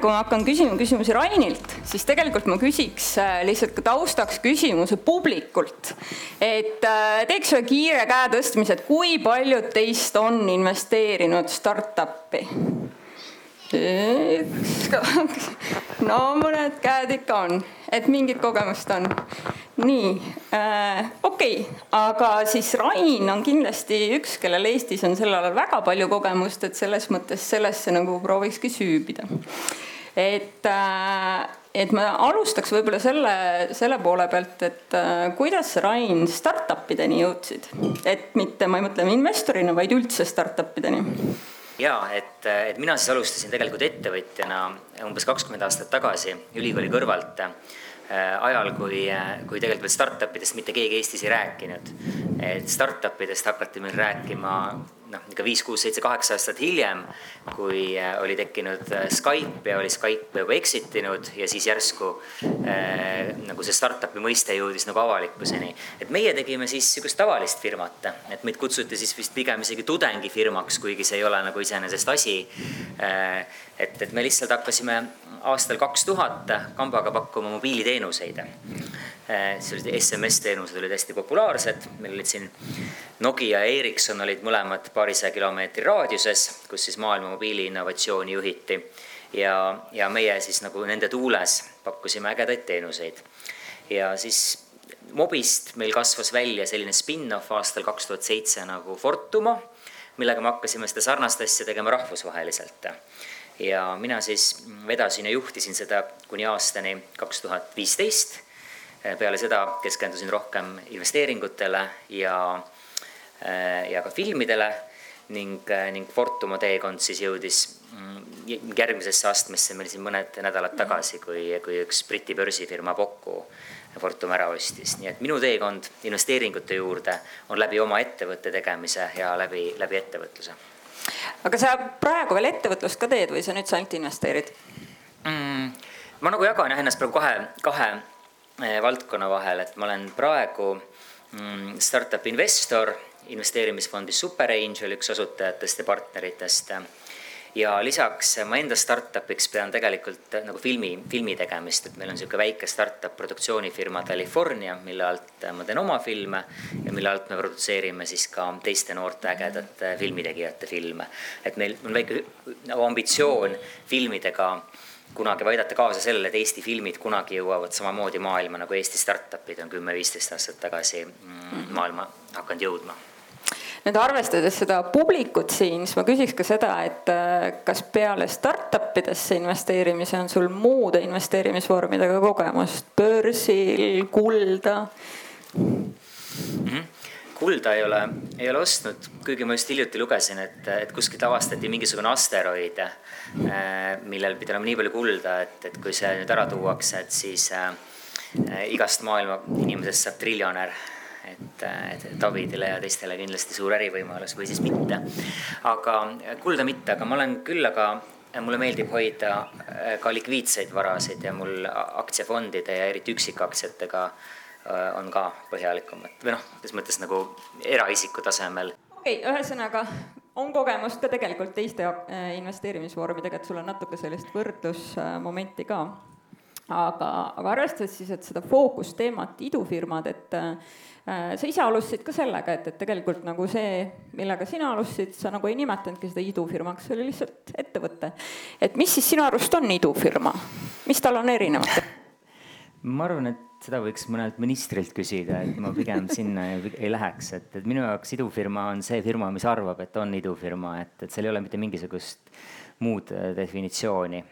enne kui ma hakkan küsima küsimusi Rainilt, siis tegelikult ma küsiks äh, lihtsalt ka taustaks küsimuse publikult. et äh, teeks ühe kiire käe tõstmise, et kui paljud teist on investeerinud startup'i? üks, kaks, no mõned käed ikka on, et mingit kogemust on. nii äh,, okei okay., aga siis Rain on kindlasti üks, kellel Eestis on sel alal väga palju kogemust, et selles mõttes sellesse nagu proovikski süübida. Et äh, et ma alustaks võib-olla selle, selle poole pealt, et äh, kuidas Rain startup ideni jõudsid, et mitte, ma ei mõtle investorina, vaid üldse startup ideni jaa, et, et mina siis alustasin tegelikult ettevõtjana umbes kakskümmend aastat tagasi ülikooli kõrvalt äh, ajal, kui, kui tegelikult veel startup idest mitte keegi Eestis ei rääkinud. et startup idest hakati meil rääkima noh, ikka viis, kuus, seitse, kaheksa aastat hiljem, kui äh, oli tekkinud äh, Skype ja oli Skype juba exit inud ja siis järsku äh, nagu see startup'i mõiste jõudis nagu avalikkuseni. et meie tegime siis sihukest tavalist firmat, et meid kutsuti siis vist pigem isegi tudengifirmaks, kuigi see ei ole nagu iseenesest asi äh,. et, et me lihtsalt hakkasime aastal kaks tuhat kambaga pakkuma mobiiliteenuseid Äh, sellised SMS-teenused olid hästi populaarsed, meil olid siin Nokia ja Ericsson olid mõlemad paarisaja kilomeetri raadiuses, kus siis maailma mobiiliinnovatsiooni juhiti. ja, ja meie siis nagu nende tuules pakkusime ägedaid teenuseid. ja siis Mobist meil kasvas välja selline spin-off aastal kaks tuhat seitse nagu Fortumo, millega me hakkasime seda sarnast asja tegema rahvusvaheliselt ja mina siis vedasin ja juhtisin seda kuni aastani kaks tuhat viisteist peale seda keskendusin rohkem investeeringutele ja, ja ka filmidele ning, eh, ning Fortumo teekond siis jõudis mm, järgmisesse astmesse meil siin mõned nädalad tagasi, kui, kui üks Briti börsifirma Pokku Fortum ära ostis, nii et minu teekond investeeringute juurde on läbi oma ettevõtte tegemise ja läbi, läbi ettevõtluse. aga sa praegu veel ettevõtlust ka teed või sa nüüd ainult investeerid mm,? ma nagu jagan jah ennast praegu kahe, kahe valdkonna vahel, et ma olen praegu mm, startup investor investeerimisfondis Super Angel, üks asutajatest ja partneritest. ja lisaks ma enda startup'iks pean tegelikult nagu filmi, filmi tegemist, et meil on niisugune väike startup produktsioonifirma California, mille alt ma teen oma filme ja mille alt me produtseerime siis ka teiste noorte ägedate filmitegijate filme. et meil on väike nagu ambitsioon filmidega kunagi või aidata kaasa sellele, et Eesti filmid kunagi jõuavad samamoodi maailma nagu Eesti startup'id on kümme-viisteist aastat tagasi mm, maailma hakanud jõudma nüüd arvestades seda publikut siin, siis ma küsiks ka seda, et äh, kas peale startup idesse investeerimise on sul muude investeerimisvormidega kogemust, börsil, kulda? Mm? -hmm kulda ei ole, ei ole ostnud, kuigi ma just hiljuti lugesin, et, et kuskilt avastati mingisugune asteroid, äh, millel pidi olema nii palju kulda, et, et kui see nüüd ära tuuakse, et siis äh, igast maailma inimesest saab triljonär et, et Davidile ja teistele kindlasti suur ärivõimalus või siis mitte. aga kulda mitte, aga ma olen küll, aga mulle meeldib hoida äh, ka likviidseid varasid ja mul aktsiafondide ja eriti üksikaktsiatega Äh, on ka põhjalikumad või noh, selles mõttes nagu eraisiku tasemel. okei okay,, ühesõnaga on kogemust ka tegelikult teiste äh, investeerimisvormidega, et sul on natuke sellist võrdlusmomenti ka. aga, aga arvestades siis, et seda fookusteemat, idufirmad, et sa ise alustasid ka sellega, et, et tegelikult nagu see, millega sina alustasid, sa nagu ei nimetanudki seda idufirmaks, see oli lihtsalt ettevõte. et mis siis sinu arust on idufirma, mis tal on erinevat? ma arvan, et seda võiks mõnelt ministrilt küsida, et ma pigem sinna ei, ei läheks, et, et minu jaoks idufirma on see firma, mis arvab, et on idufirma, et, et seal ei ole mitte mingisugust muud äh, definitsiooni.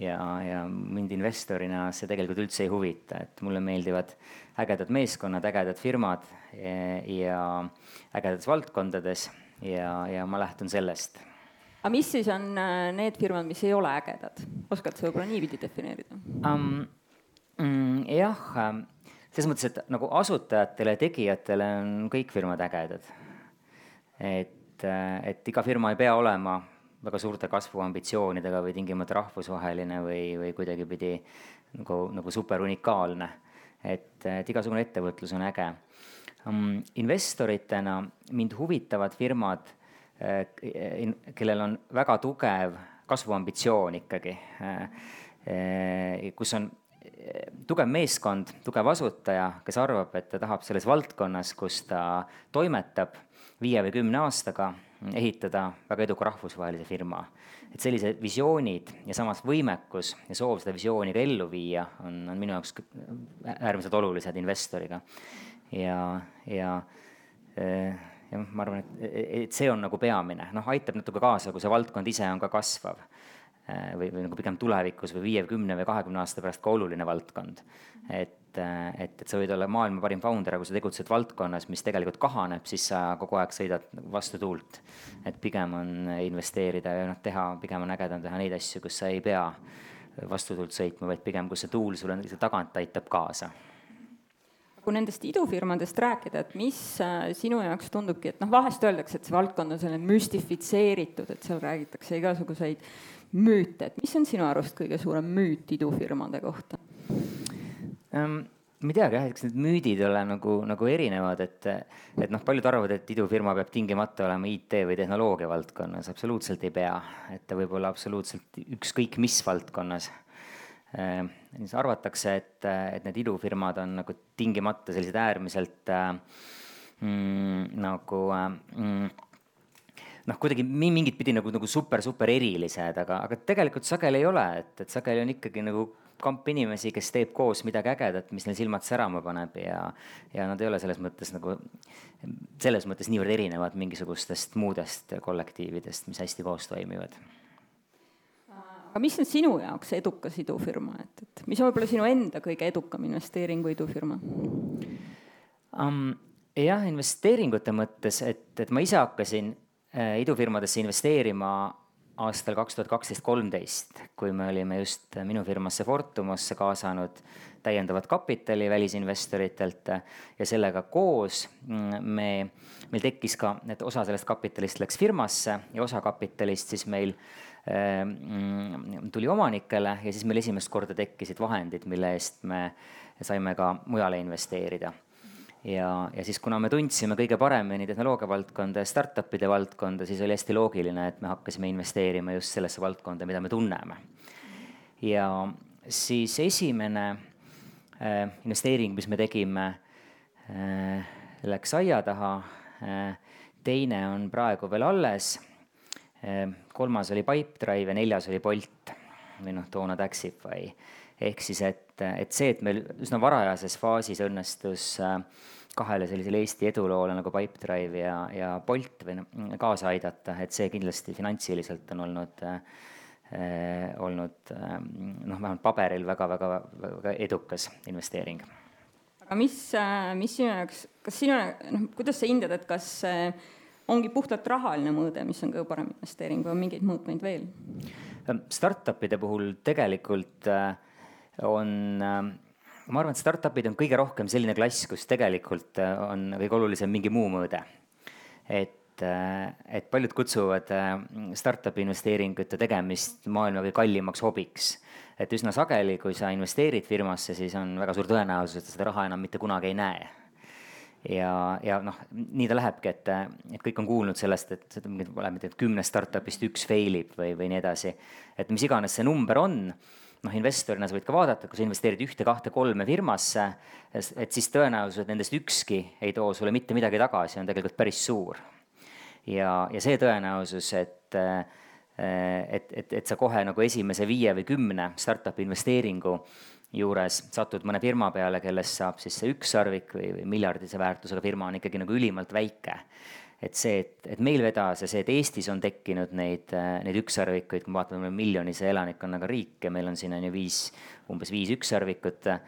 Ja, ja mind investorina see tegelikult üldse ei huvita, et mulle meeldivad ägedad meeskonnad, ägedad firmad ja, ja ägedates valdkondades ja, ja ma lähtun sellest aga mis siis on äh, need firmad, mis ei ole ägedad, oskad sa võib-olla niipidi defineerida um,? mm,? jah, ähm, selles mõttes, et nagu asutajatele, tegijatele on kõik firmad ägedad. et, äh, et iga firma ei pea olema väga suurte kasvuambitsioonidega või tingimata rahvusvaheline või, või kuidagipidi nagu, nagu super unikaalne. et, et igasugune ettevõtlus on äge um,. investoritena mind huvitavad firmad, äh, kellel on väga tugev kasvuambitsioon ikkagi, kus on tugev meeskond, tugev asutaja, kes arvab, et ta tahab selles valdkonnas, kus ta toimetab, viie või kümne aastaga ehitada väga eduka rahvusvahelise firma. et sellised visioonid ja samas võimekus ja soov seda visiooni ka ellu viia on, on minu jaoks äärmiselt olulised investoriga. ja, ja jah, ma arvan, et, et see on nagu peamine, noh, aitab natuke kaasa, kui see valdkond ise on ka kasvav või, või nagu pigem tulevikus või viie, kümne või kahekümne aasta pärast ka oluline valdkond. et, et, et sa võid olla maailma parim founder, aga kui sa tegutsed valdkonnas, mis tegelikult kahaneb, siis sa kogu aeg sõidad vastu tuult. et pigem on investeerida ja noh, teha, pigem on ägedam teha neid asju, kus sa ei pea vastu tuult sõitma, vaid pigem, kus see tuul sulle tagant aitab kaasa kui nendest idufirmadest rääkida, et mis äh, sinu jaoks tundubki, et noh, vahest öeldakse, et see valdkond on selline müstifitseeritud, et seal räägitakse igasuguseid müüte, et mis on sinu arust kõige suurem müüt idufirmade kohta? Ma ei teagi jah, eks need müüdid ole nagu, nagu erinevad, et, et noh, paljud arvavad, et idufirma peab tingimata olema IT või tehnoloogia valdkonnas, absoluutselt ei pea, et ta võib olla absoluutselt ükskõik mis valdkonnas ehm,. siis arvatakse, et, et need idufirmad on nagu tingimata sellised äärmiselt äh, mm, nagu äh, mm, noh, kuidagi mingit pidi nagu, nagu super, super erilised, aga, aga tegelikult sageli ei ole, et, et sageli on ikkagi nagu kamp inimesi, kes teeb koos midagi ägedat, mis neil silmad särama paneb ja, ja nad ei ole selles mõttes nagu, selles mõttes niivõrd erinevad mingisugustest muudest kollektiividest, mis hästi koos toimivad aga mis on sinu jaoks edukas idufirma, et, et mis on võib-olla sinu enda kõige edukam investeeringu idufirma um,? jah, investeeringute mõttes, et, et ma ise hakkasin Äh, idufirmadesse investeerima aastal kaks tuhat kaksteist, kolmteist, kui me olime just minu firmasse Fortumosse kaasanud täiendavat kapitali välisinvestoritelt. Ja sellega koos mm, me, meil tekkis ka, et osa sellest kapitalist läks firmasse ja osa kapitalist siis meil mm, tuli omanikele ja siis meil esimest korda tekkisid vahendid, mille eest me saime ka mujale investeerida ja, ja siis, kuna me tundsime kõige paremini tehnoloogia valdkonda ja startup'ide valdkonda, siis oli hästi loogiline, et me hakkasime investeerima just sellesse valdkonda, mida me tunneme. ja siis esimene äh, investeering, mis me tegime äh,, läks aia taha äh,. teine on praegu veel alles äh,. kolmas oli Pipedrive ja neljas oli Bolt või noh, toona Taxify ehk siis, et, et see, et meil üsna varajases faasis õnnestus äh, kahele sellisele Eesti eduloole nagu Pipedrive ja, ja Bolt või noh, kaasa aidata, et see kindlasti finantsiliselt on olnud äh, olnud äh, noh, vähemalt paberil väga-väga väga edukas investeering. aga mis, äh, mis sinu jaoks, kas sinu, noh, kuidas sa hindad, et kas ongi puhtalt rahaline mõõde, mis on kõige parem investeering või on mingeid mõõtmeid veel? Startupide puhul tegelikult on ma arvan, et startup'id on kõige rohkem selline klass, kus tegelikult äh, on kõige olulisem mingi muu mõõde. et, äh, et paljud kutsuvad äh, startup'i investeeringute tegemist maailma kõige kallimaks hobiks. et üsna sageli, kui sa investeerid firmasse, siis on väga suur tõenäosus, et sa seda raha enam mitte kunagi ei näe ja, ja noh, nii ta lähebki, et, et kõik on kuulnud sellest, et mingit, mitte kümnest startup'ist üks fail ib või, või nii edasi. et mis iganes see number on noh, investorina sa võid ka vaadata, kui sa investeerid ühte, kahte, kolme firmasse, et siis tõenäosus, et nendest ükski ei too sulle mitte midagi tagasi, on tegelikult päris suur. ja, ja see tõenäosus, et et, et, et sa kohe nagu esimese viie või kümne startup'i investeeringu juures satud mõne firma peale, kellest saab siis see ükssarvik või, või miljardise väärtusega firma on ikkagi nagu ülimalt väike et see, et, et meil vedas ja see, et Eestis on tekkinud neid, neid ükssarvikuid, kui me vaatame miljonise elanikkonnaga riik ja meil on siin on ju viis, umbes viis ükssarvikut eh,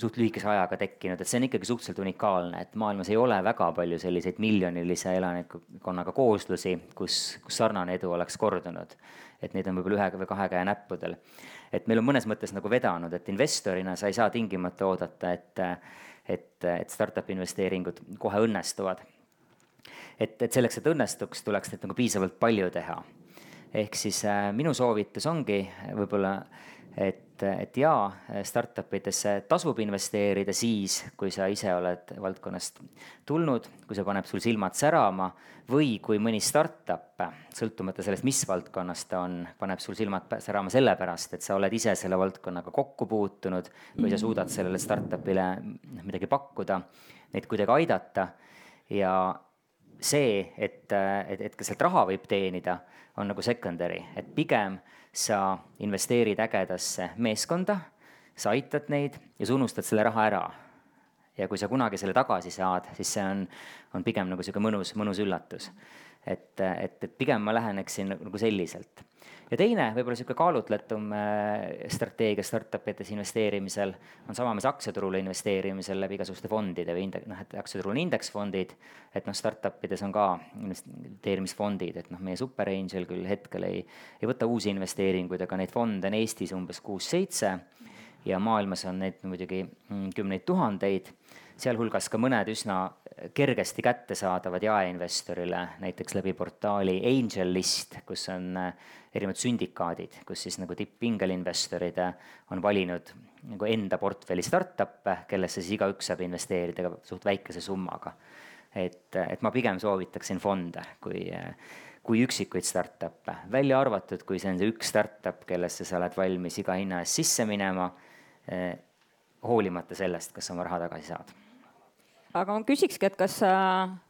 suht lühikese ajaga tekkinud, et see on ikkagi suhteliselt unikaalne, et maailmas ei ole väga palju selliseid miljonilise elanikkonnaga kooslusi, kus, kus sarnane edu oleks kordunud. et neid on võib-olla ühe või kahe käe näppudel. et meil on mõnes mõttes nagu vedanud, et investorina sa ei saa tingimata oodata, et, et, et startup'i investeeringud kohe õnnestuvad et, et selleks, et õnnestuks, tuleks neid nagu piisavalt palju teha. ehk siis äh, minu soovitus ongi võib-olla, et et, jaa, startup idesse tasub investeerida siis, kui sa ise oled valdkonnast tulnud, kui see paneb sul silmad särama või kui mõni startup, sõltumata sellest, mis valdkonnas ta on, paneb sul silmad särama sellepärast, et sa oled ise selle valdkonnaga kokku puutunud või sa suudad sellele startup'ile midagi pakkuda, neid kuidagi aidata ja see, et, et, et ka sealt raha võib teenida, on nagu secondary, et pigem sa investeerid ägedasse meeskonda, sa aitad neid ja sa unustad selle raha ära. ja kui sa kunagi selle tagasi saad, siis see on, on pigem nagu sihuke mõnus, mõnus üllatus. et, et, et pigem ma läheneksin nagu selliselt ja teine, võib-olla niisugune kaalutletum äh, strateegia startup ides investeerimisel on sama, mis aktsiaturule investeerimisel läbi igasuguste fondide või inde-, noh, et aktsiaturul on indeksfondid, et noh, startup ides on ka investeerimisfondid, et noh, meie Super Angel küll hetkel ei, ei võta uusi investeeringuid, aga neid fonde on Eestis umbes kuus-seitse ja maailmas on neid muidugi mm, kümneid tuhandeid sealhulgas ka mõned üsna kergesti kättesaadavad jaeinvestorile, näiteks läbi portaali AngelList, kus on äh, erinevad sündikaadid, kus siis nagu tipp-ingelinvestorid äh, on valinud nagu enda portfelli startup'e, kellesse siis igaüks saab investeerida ka suht väikese summaga. et, et ma pigem soovitaksin fonde kui, äh, kui üksikuid startup'e, välja arvatud, kui see on see üks startup, kellesse sa oled valmis iga hinna eest sisse minema, hoolimata sellest, kas sa oma raha tagasi saad aga ma küsikski, et kas sa,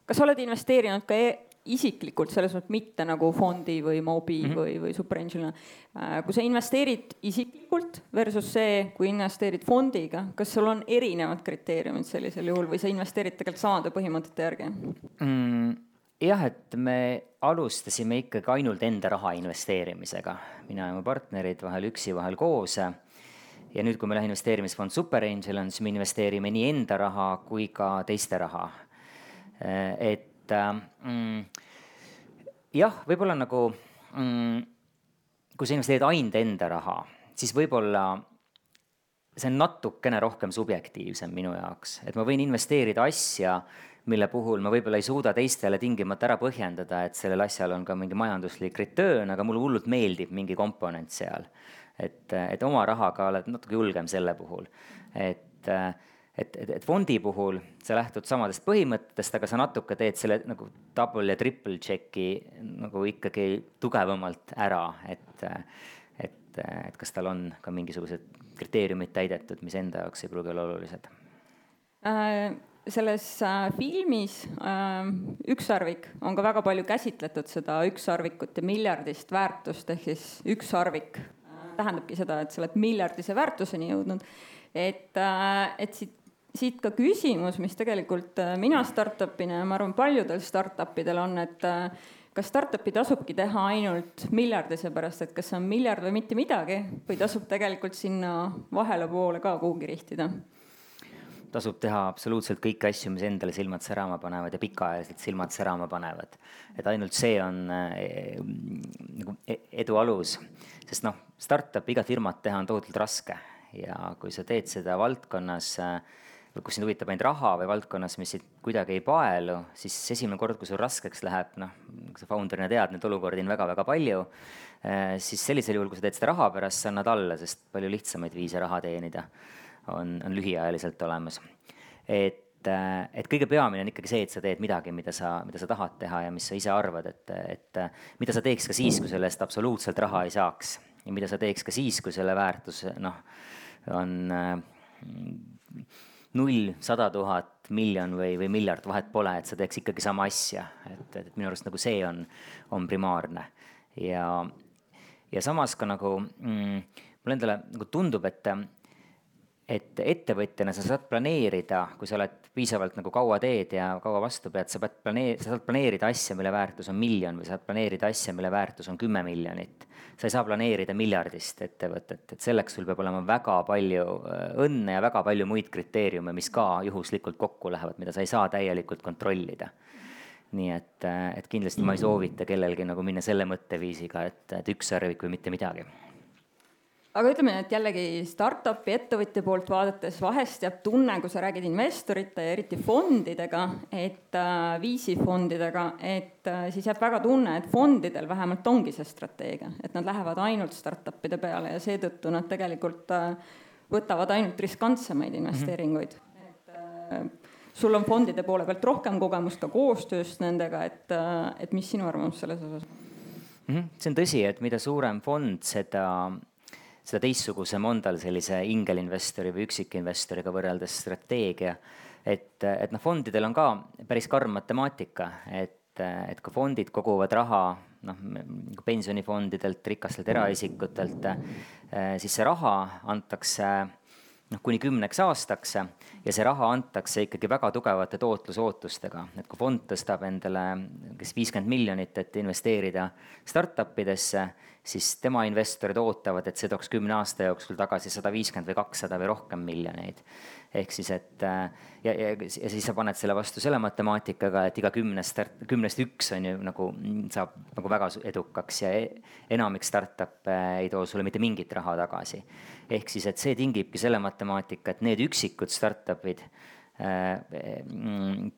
kas sa oled investeerinud ka e isiklikult, selles mõttes mitte nagu fondi või mobi mm -hmm. või, või superangelina. Äh, kui sa investeerid isiklikult versus see, kui investeerid fondiga, kas sul on erinevad kriteeriumid sellisel juhul või sa investeerid tegelikult samade põhimõtete järgi mm,? jah, et me alustasime ikkagi ainult enda raha investeerimisega, mina ja mu partnerid, vahel üksi, vahel koos ja nüüd, kui meil on investeerimisfond Super Angel on, siis me investeerime nii enda raha kui ka teiste raha. et mm, jah, võib-olla nagu mm, kui sa investeerid ainult enda raha, siis võib-olla see on natukene rohkem subjektiivsem minu jaoks, et ma võin investeerida asja, mille puhul ma võib-olla ei suuda teistele tingimata ära põhjendada, et sellel asjal on ka mingi majanduslik return, aga mulle hullult meeldib mingi komponent seal et, et oma rahaga oled natuke julgem selle puhul. et, et, et, et fondi puhul sa lähtud samadest põhimõtetest, aga sa natuke teed selle nagu double ja triple check'i nagu ikkagi tugevamalt ära, et, et, et kas tal on ka mingisugused kriteeriumid täidetud, mis enda jaoks ei pruugi olla olulised äh selles äh, filmis äh, Ükssarvik on ka väga palju käsitletud seda ükssarvikut ja miljardist väärtust ehk siis ükssarvik tähendabki seda, et sa oled miljardise väärtuseni jõudnud. et, äh, et siit, siit ka küsimus, mis tegelikult äh, mina startup'ina ja ma arvan, paljudel startup idel on, et äh, kas startup'i tasubki teha ainult miljardise pärast, et kas see on miljard või mitte midagi või tasub tegelikult sinna vahele poole ka kuhugi rihtida? Tasub teha absoluutselt kõiki asju, mis endale silmad särama panevad ja pikaajaliselt silmad särama panevad. et ainult see on äh, nagu e-, edu alus, sest noh, startup'i iga firmat teha on tohutult raske. Ja kui sa teed seda valdkonnas äh, kus sind huvitab ainult raha või valdkonnas, mis sind kuidagi ei paelu, siis esimene kord, kui sul raskeks läheb, noh, kui sa founder'ina tead, neid olukordi on väga-väga palju, äh, siis sellisel juhul, kui sa teed seda raha pärast, sa annad alla, sest palju lihtsamaid viise raha teenida on, on lühiajaliselt olemas. et, äh, et kõige peamine on ikkagi see, et sa teed midagi, mida sa, mida sa tahad teha ja mis sa ise arvad, et, et mida sa teeks ka siis, kui selle eest absoluutselt raha ei saaks ja mida sa teeks ka siis, kui selle väärtus noh, on äh, null, sada tuhat, miljon või, või miljard, vahet pole, et sa teeks ikkagi sama asja, et, et minu arust nagu see on, on primaarne. ja, ja samas ka nagu mm, mulle endale nagu tundub, et et ettevõtjana sa saad planeerida, kui sa oled piisavalt nagu kaua teed ja kaua vastu pead, sa pead planeer-, sa saad planeerida asja, mille väärtus on miljon või saad planeerida asja, mille väärtus on kümme miljonit. sa ei saa planeerida miljardist ettevõtet, et selleks sul peab olema väga palju äh, õnne ja väga palju muid kriteeriume, mis ka juhuslikult kokku lähevad, mida sa ei saa täielikult kontrollida. Nii et, äh, et kindlasti ma ei soovita kellelgi nagu minna selle mõtteviisiga, et, et üks sarvik või mitte midagi aga ütleme, et jällegi startup'i ettevõtja poolt vaadates vahest jääb tunne, kui sa räägid investorite ja eriti fondidega, et äh, VC fondidega, et äh, siis jääb väga tunne, et fondidel vähemalt ongi see strateegia, et nad lähevad ainult startup'ide peale ja seetõttu nad tegelikult äh, võtavad ainult riskantsemaid investeeringuid mm. -hmm. et sul on fondide poole pealt rohkem kogemust ka koostööst nendega, et, et mis sinu arvamus selles osas mm? -hmm. see on tõsi, et mida suurem fond, seda seda teistsugusem on tal sellise ingelinvestori või üksikinvestoriga võrreldes strateegia. et, et noh, fondidel on ka päris karm matemaatika, et, et kui fondid koguvad raha noh, pensionifondidelt, rikastelt eraisikutelt, siis see raha antakse noh, kuni kümneks aastaks ja see raha antakse ikkagi väga tugevate tootlusootustega, et kui fond tõstab endale kas viiskümmend miljonit, et investeerida startup idesse, siis tema investorid ootavad, et see tooks kümne aasta jooksul tagasi sada viiskümmend või kakssada või rohkem miljoneid. ehk siis, et ja, ja, ja siis sa paned selle vastu selle matemaatikaga, et iga kümnest, kümnest üks on ju nagu saab nagu väga edukaks ja e-, enamik startup'e ei too sulle mitte mingit raha tagasi. ehk siis, et see tingibki selle matemaatika, et need üksikud startup'id Äh,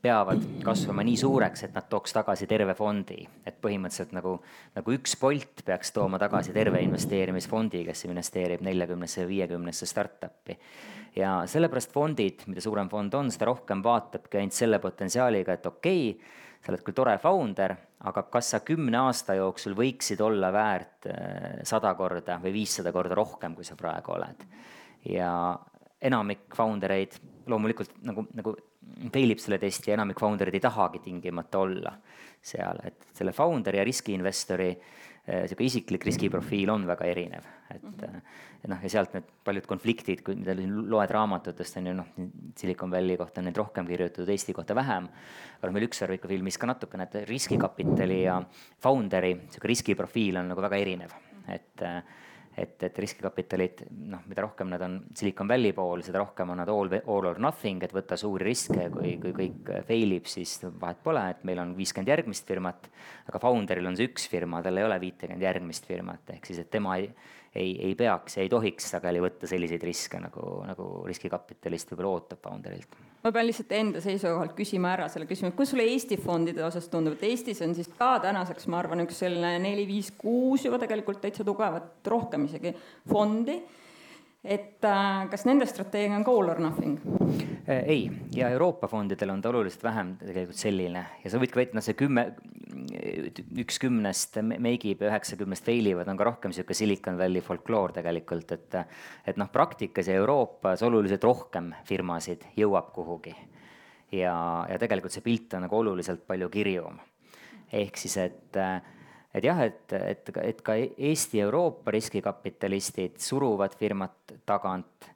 peavad kasvama nii suureks, et nad tooks tagasi terve fondi. et põhimõtteliselt nagu, nagu üks Bolt peaks tooma tagasi terve investeerimisfondi, kes investeerib neljakümnesse või viiekümnesse startup'i. ja sellepärast fondid, mida suurem fond on, seda rohkem vaatabki ainult selle potentsiaaliga, et okei okay,, sa oled küll tore founder, aga kas sa kümne aasta jooksul võiksid olla väärt äh, sada korda või viissada korda rohkem, kui sa praegu oled. ja enamik founder eid loomulikult nagu, nagu fail ib selle testi ja enamik founder'id ei tahagi tingimata olla seal, et selle founder'i ja riskiinvestori niisugune eh, isiklik riskiprofiil on väga erinev, et mm -hmm. noh, ja sealt need paljud konfliktid, mida loed raamatutest, on ju noh, Silicon Valley kohta on neid rohkem kirjutatud, Eesti kohta vähem, aga meil Ükssarviku filmis ka natukene, et riskikapitali ja founder'i niisugune riskiprofiil on nagu väga erinev, et äh, et, et riskikapitalid, noh, mida rohkem nad on Silicon Valley pool, seda rohkem on nad all, all or nothing, et võtta suuri riske, kui, kui kõik fail ib, siis vahet pole, et meil on viiskümmend järgmist firmat. aga founder'il on see üks firma, tal ei ole viitekümmet järgmist firmat, ehk siis, et tema ei, ei, ei peaks ja ei tohiks sageli võtta selliseid riske, nagu, nagu riskikapitalist võib-olla ootab founder'ilt. Ma pean lihtsalt enda seisukohalt küsima ära selle küsimuse, kuidas sulle Eesti fondide osas tundub, et Eestis on siis ka tänaseks, ma arvan, üks selline neli-viis-kuus juba tegelikult täitsa tugevat, rohkem isegi fondi et äh, kas nende strateegia on ka all or nothing? Äh, ei, ja Euroopa fondidel on ta oluliselt vähem tegelikult selline ja sa võid ka väita, noh see kümme, üks kümnest make ib ja üheksakümnest fail ivad, on ka rohkem sihuke Silicon Valley folkloor tegelikult, et. et noh, praktikas ja Euroopas oluliselt rohkem firmasid jõuab kuhugi. ja, ja tegelikult see pilt on nagu oluliselt palju kirjum. ehk siis, et et jah, et, et, et ka Eesti Euroopa riskikapitalistid suruvad firmat tagant.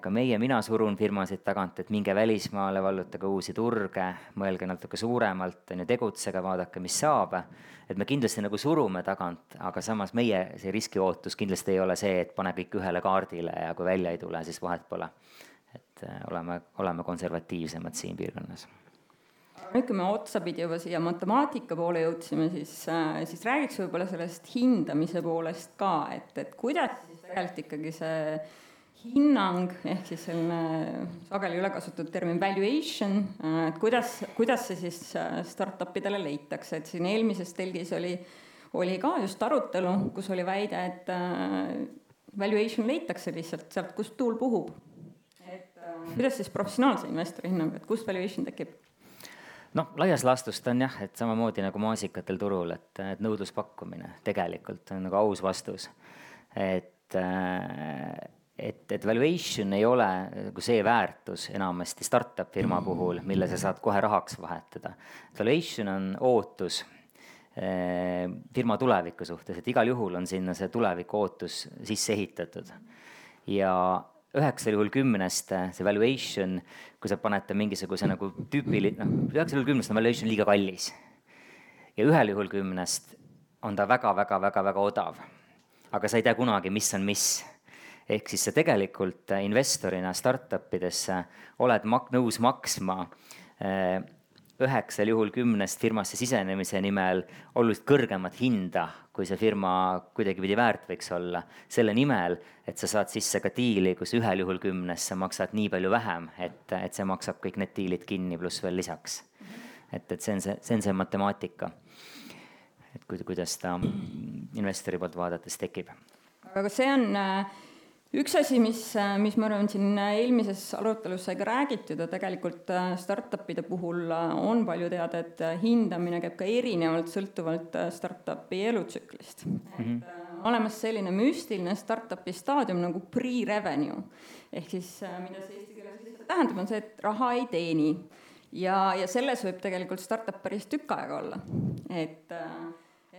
ka meie, mina surun firmasid tagant, et minge välismaale, vallutage uusi turge, mõelge natuke suuremalt, on ju, tegutsege, vaadake, mis saab. et me kindlasti nagu surume tagant, aga samas meie see riskiootus kindlasti ei ole see, et pane kõik ühele kaardile ja kui välja ei tule, siis vahet pole. et oleme, oleme konservatiivsemad siin piirkonnas nüüd, kui me otsapidi juba siia matemaatika poole jõudsime, siis, äh, siis räägiks võib-olla sellest hindamise poolest ka, et, et kuidas siis tegelikult ikkagi see hinnang ehk siis selline sageli üle kasutatud termin valuation, äh, et kuidas, kuidas see siis äh, startup idele leitakse, et siin eelmises telgis oli, oli ka just arutelu, kus oli väide, et valuation leitakse lihtsalt sealt, kust tuul puhub. et kuidas siis professionaalse investori hinnang, et kust valuation tekib? Noh, laias laastus ta on jah, et samamoodi nagu maasikatel turul, et, et nõudluspakkumine tegelikult on nagu aus vastus. et, et, et valuation ei ole nagu see väärtus enamasti startup firma puhul, mille sa saad kohe rahaks vahetada. Valuation on ootus eh, firma tuleviku suhtes, et igal juhul on sinna see tuleviku ootus sisse ehitatud. ja üheksal juhul kümnest see valuation, kui sa paned ta mingisuguse nagu tüüpili-, noh, üheksal juhul kümnest on valuation liiga kallis. ja ühel juhul kümnest on ta väga-väga-väga-väga odav. aga sa ei tea kunagi, mis on mis. ehk siis sa tegelikult investorina startup idesse oled mak-, nõus maksma eh, üheksal juhul kümnest firmasse sisenemise nimel oluliselt kõrgemat hinda kui see firma kuidagipidi väärt võiks olla, selle nimel, et sa saad sisse ka diili, kus ühel juhul kümnest sa maksad nii palju vähem, et, et see maksab kõik need diilid kinni, pluss veel lisaks. et, et see on see, see on see matemaatika. et kuidas ta investori poolt vaadates tekib. aga see on äh üks asi, mis, mis ma arvan, siin eelmises arutelus sai ka räägitud ja tegelikult äh, startup'ide puhul äh, on palju teada, et äh, hindamine käib ka erinevalt sõltuvalt startup'i elutsüklist mm. -hmm. et olemas selline müstiline startup'i staadium nagu pre-revenue ehk siis mida see eesti keeles tähendab, on see, et raha ei teeni. ja, ja selles võib tegelikult startup päris tükk aega olla, et äh,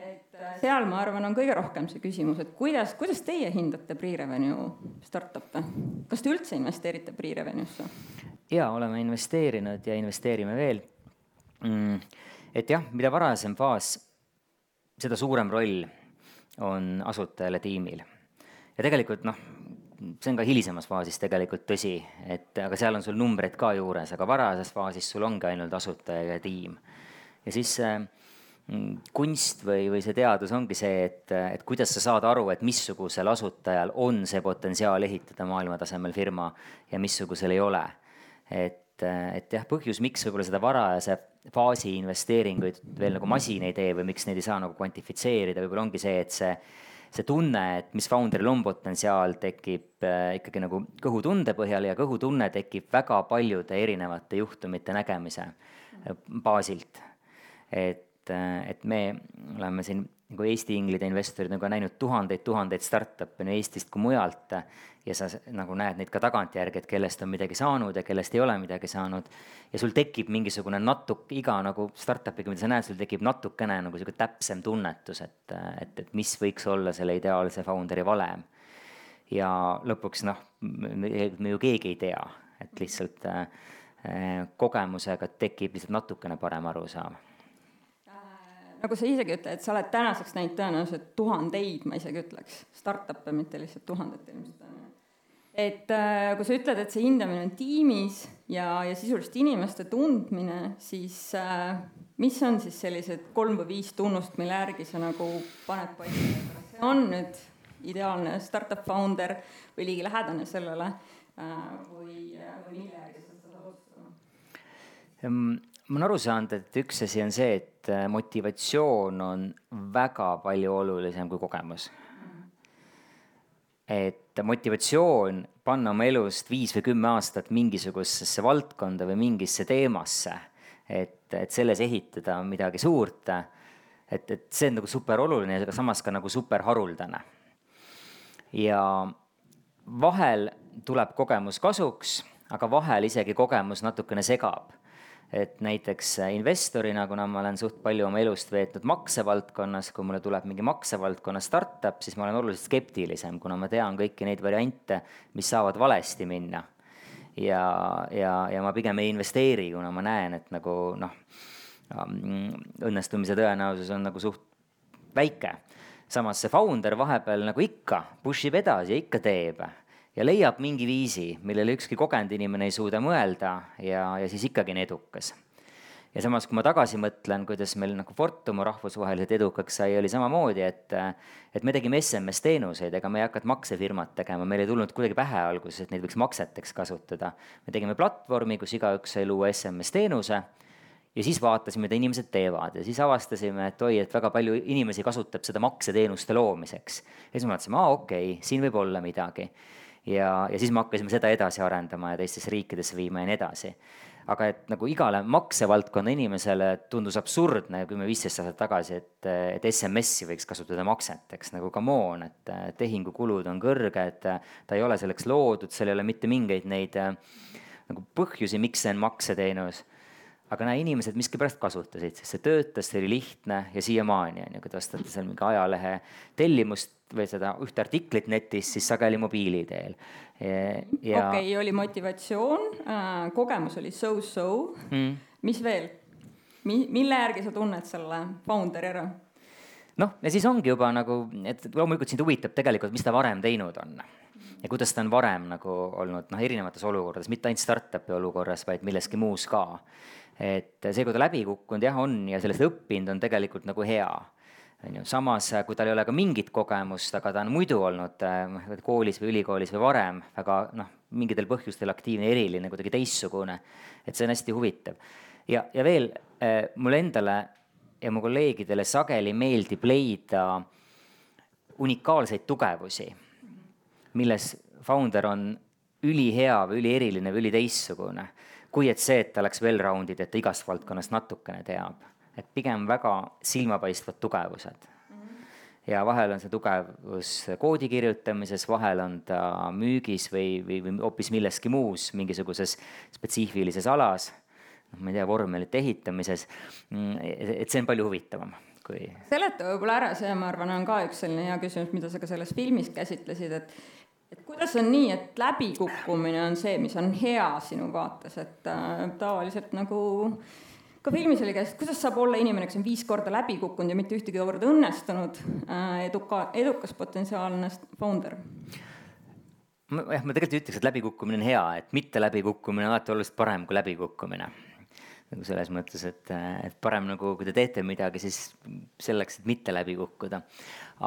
et äh, seal, ma arvan, on kõige rohkem see küsimus, et kuidas, kuidas teie hindate pre-revenue startup'e? kas te üldse investeerite pre-revenue'sse? jaa, oleme investeerinud ja investeerime veel mm,. et jah, mida varasem faas, seda suurem roll on asutajale tiimil. ja tegelikult noh, see on ka hilisemas faasis tegelikult tõsi, et aga seal on sul numbreid ka juures, aga varases faasis sul ongi ainult asutaja ja tiim. ja siis äh, kunst või, või see teadus ongi see, et, et kuidas sa saad aru, et missugusel asutajal on see potentsiaal ehitada maailmatasemel firma ja missugusel ei ole. et, et jah, põhjus, miks võib-olla seda varajase faasi investeeringuid veel nagu masin ei tee või miks neid ei saa nagu kvantifitseerida, võib-olla ongi see, et see see tunne, et mis founder'il on potentsiaal, tekib äh, ikkagi nagu kõhutunde põhjal ja kõhutunne tekib väga paljude erinevate juhtumite nägemise äh, baasilt. et et, et me oleme siin nagu Eesti inglide investorid nagu näinud tuhandeid-tuhandeid startup'e nii Eestist kui mujalt ja sa nagu näed neid ka tagantjärgi, et kellest on midagi saanud ja kellest ei ole midagi saanud. ja sul tekib mingisugune natuke, iga nagu startup'iga, mida sa näed, sul tekib natukene nagu sihuke täpsem tunnetus, et, et, et mis võiks olla selle ideaalse founder'i valem. ja lõpuks noh, me ju keegi ei tea, et lihtsalt äh, kogemusega tekib lihtsalt natukene parem arusaam nagu sa isegi ütled, sa oled tänaseks näinud tõenäoliselt tuhandeid, ma isegi ütleks, startup'e, mitte lihtsalt tuhandet ilmselt on ju. et äh, kui sa ütled, et see hindamine on tiimis ja, ja sisuliselt inimeste tundmine, siis äh, mis on siis sellised kolm või viis tunnust, mille järgi sa nagu paned paika, kas see on nüüd ideaalne startup founder või ligilähedane sellele äh, või, või mille järgi sa seda otsustama? Ma olen aru saanud, et üks asi on see, et äh, motivatsioon on väga palju olulisem kui kogemus. et motivatsioon panna oma elust viis või kümme aastat mingisugusesse valdkonda või mingisse teemasse, et, et selles ehitada midagi suurt, et, et see on nagu super oluline, aga samas ka nagu super haruldane. ja vahel tuleb kogemus kasuks, aga vahel isegi kogemus natukene segab et näiteks investorina, kuna ma olen suht palju oma elust veetnud maksevaldkonnas, kui mulle tuleb mingi maksevaldkonna startup, siis ma olen oluliselt skeptilisem, kuna ma tean kõiki neid variante, mis saavad valesti minna. ja, ja, ja ma pigem ei investeeri, kuna ma näen, et nagu noh, õnnestumise tõenäosus on nagu suht väike. samas see founder vahepeal nagu ikka push ib edasi ja ikka teeb ja leiab mingi viisi, millele ükski kogenud inimene ei suuda mõelda ja, ja siis ikkagi on edukas. ja samas, kui ma tagasi mõtlen, kuidas meil nagu Fortum rahvusvaheliselt edukaks sai, oli samamoodi, et et me tegime SMS-teenuseid, ega me ei hakanud maksefirmat tegema, meil ei tulnud kuidagi pähe alguses, et neid võiks makseteks kasutada. me tegime platvormi, kus igaüks sai luua SMS-teenuse ja siis vaatasime, mida inimesed teevad ja siis avastasime, et oi, et väga palju inimesi kasutab seda makseteenuste loomiseks. ja siis me vaatasime, aa okei okay,, siin võib olla midagi ja, ja siis me hakkasime seda edasi arendama ja teistesse riikidesse viima ja nii edasi. aga et nagu igale maksevaldkonna inimesele tundus absurdne kümme-viisteist aastat tagasi, et, et SMS-i võiks kasutada makseteks, nagu come on, et tehingukulud on kõrged, ta ei ole selleks loodud, seal ei ole mitte mingeid neid nagu põhjusi, miks see on makseteenus aga näe, inimesed miskipärast kasutasid, sest see töötas, see oli lihtne ja siiamaani on ju, kui te ostate seal mingi ajalehe tellimust või seda ühte artiklit netis, siis sageli mobiili teel. okei okay,, oli motivatsioon äh,, kogemus oli so-so mm., mis veel Mi,, mille järgi sa tunned selle founder'i ära? noh, ja siis ongi juba nagu, et loomulikult sind huvitab tegelikult, mis ta varem teinud on ja kuidas ta on varem nagu olnud noh, erinevates olukordades, mitte ainult startup'i olukorras, vaid milleski muus ka et see, kui ta läbi kukkunud jah, on ja sellest õppinud, on tegelikult nagu hea. on ju, samas kui tal ei ole ka mingit kogemust, aga ta on muidu olnud noh, koolis või ülikoolis või varem väga noh, mingitel põhjustel aktiivne, eriline, kuidagi teistsugune, et see on hästi huvitav. ja, ja veel äh, mulle endale ja mu kolleegidele sageli meeldib leida unikaalseid tugevusi, milles founder on ülihea või ülieriline või üliteistsugune, kui et see, et ta oleks well-rounded, et ta igast valdkonnast natukene teab. et pigem väga silmapaistvad tugevused. ja vahel on see tugevus koodi kirjutamises, vahel on ta müügis või, või, või hoopis milleski muus, mingisuguses spetsiifilises alas, noh, ma ei tea, vormelite ehitamises, et see on palju huvitavam kui. seleta võib-olla ära, see, ma arvan, on ka üks selline hea küsimus, mida sa ka selles filmis käsitlesid, et et kuidas on nii, et läbikukkumine on see, mis on hea sinu vaates, et äh, tavaliselt nagu ka filmis oli käes, kuidas saab olla inimene, kes on viis korda läbi kukkunud ja mitte ühtegi korda õnnestunud äh,, eduka, edukas potentsiaalne founder? jah, ma tegelikult ütleks, et läbikukkumine on hea, et mitte läbikukkumine on alati oluliselt parem kui läbikukkumine nagu selles mõttes, et, et parem nagu, kui te teete midagi, siis selleks, et mitte läbi kukkuda.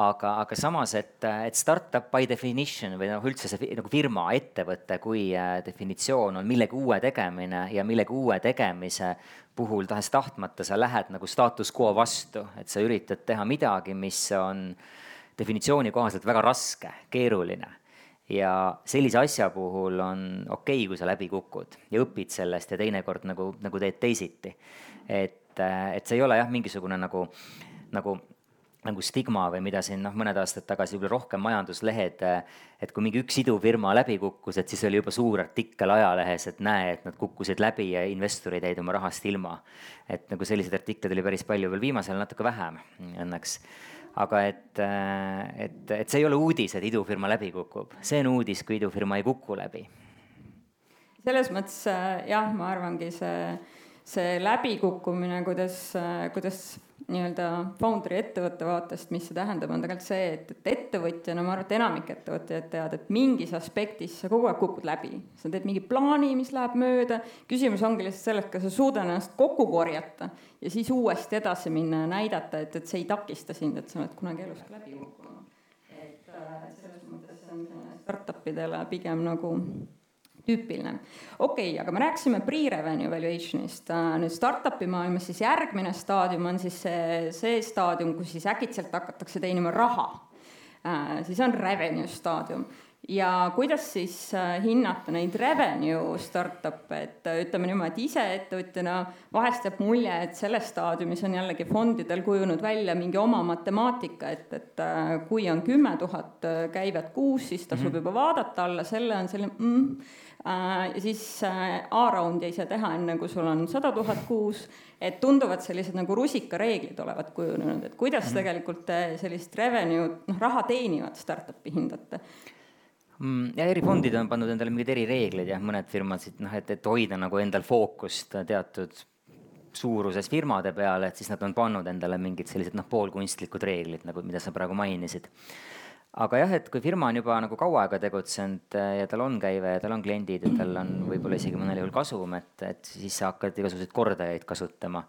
aga, aga samas, et, et startup by definition või noh, üldse see nagu firma, ettevõte kui äh, definitsioon on millegi uue tegemine ja millegi uue tegemise puhul tahes-tahtmata sa lähed nagu status quo vastu, et sa üritad teha midagi, mis on definitsiooni kohaselt väga raske, keeruline ja sellise asja puhul on okei okay,, kui sa läbi kukud ja õpid sellest ja teinekord nagu, nagu teed teisiti. et, et see ei ole jah, mingisugune nagu, nagu, nagu stigma või mida siin noh, mõned aastad tagasi võib-olla rohkem majanduslehed, et kui mingi üks idufirma läbi kukkus, et siis oli juba suur artikkel ajalehes, et näe, et nad kukkusid läbi ja investorid jäid oma rahast ilma. et nagu selliseid artikleid oli päris palju, veel viimasel natuke vähem õnneks aga et, äh, et, et see ei ole uudis, et idufirma läbi kukub, see on uudis, kui idufirma ei kuku läbi. selles mõttes äh, jah, ma arvangi see, see läbikukkumine, kuidas, kuidas nii-öelda founder'i ettevõtte vaatest, mis see tähendab, on tegelikult see, et, et ettevõtjana ma arvan, et enamik ettevõtjaid teavad, et mingis aspektis sa kogu aeg kukud läbi. sa teed mingi plaani, mis läheb mööda, küsimus ongi lihtsalt selles, kas sa suudad ennast kokku korjata ja siis uuesti edasi minna ja näidata, et, et see ei takista sind, et sa oled kunagi elus läbi kukkunud. et äh, selles mõttes on startup idele pigem nagu tüüpiline. okei okay,, aga me rääkisime pre-revenue valuation'ist, äh, nüüd startup'i maailmas siis järgmine staadium on siis see, see staadium, kus siis äkitselt hakatakse teenima raha. Äh, siis on revenue staadium ja kuidas siis äh, hinnata neid revenue startup'e, et ütleme niimoodi, ise ettevõtjana vahest jääb mulje, et selles staadiumis on jällegi fondidel kujunenud välja mingi oma matemaatika, et, et kui on kümme tuhat käivet kuus, siis tasub mm -hmm. juba vaadata alla selle on selline mm, Äh, ja siis äh, A-raundi ei saa teha enne, kui sul on sada tuhat kuus, et tunduvad sellised nagu rusikareeglid olevat kujunenud, et kuidas mm -hmm. tegelikult te sellist revenue'd, noh, raha teenivat startup'i hindate? Mm, ja erifondid on pannud endale mingeid erireegleid jah, mõned firmad siit noh, et, et hoida nagu endal fookust teatud suuruses firmade peale, et siis nad on pannud endale mingid sellised noh, poolkunstlikud reeglid, nagu mida sa praegu mainisid aga jah, et kui firma on juba nagu kaua aega tegutsenud äh, ja tal on käive ja tal on kliendid ja tal on võib-olla isegi mõnel juhul kasum, et, et siis sa hakkad igasuguseid kordajaid kasutama.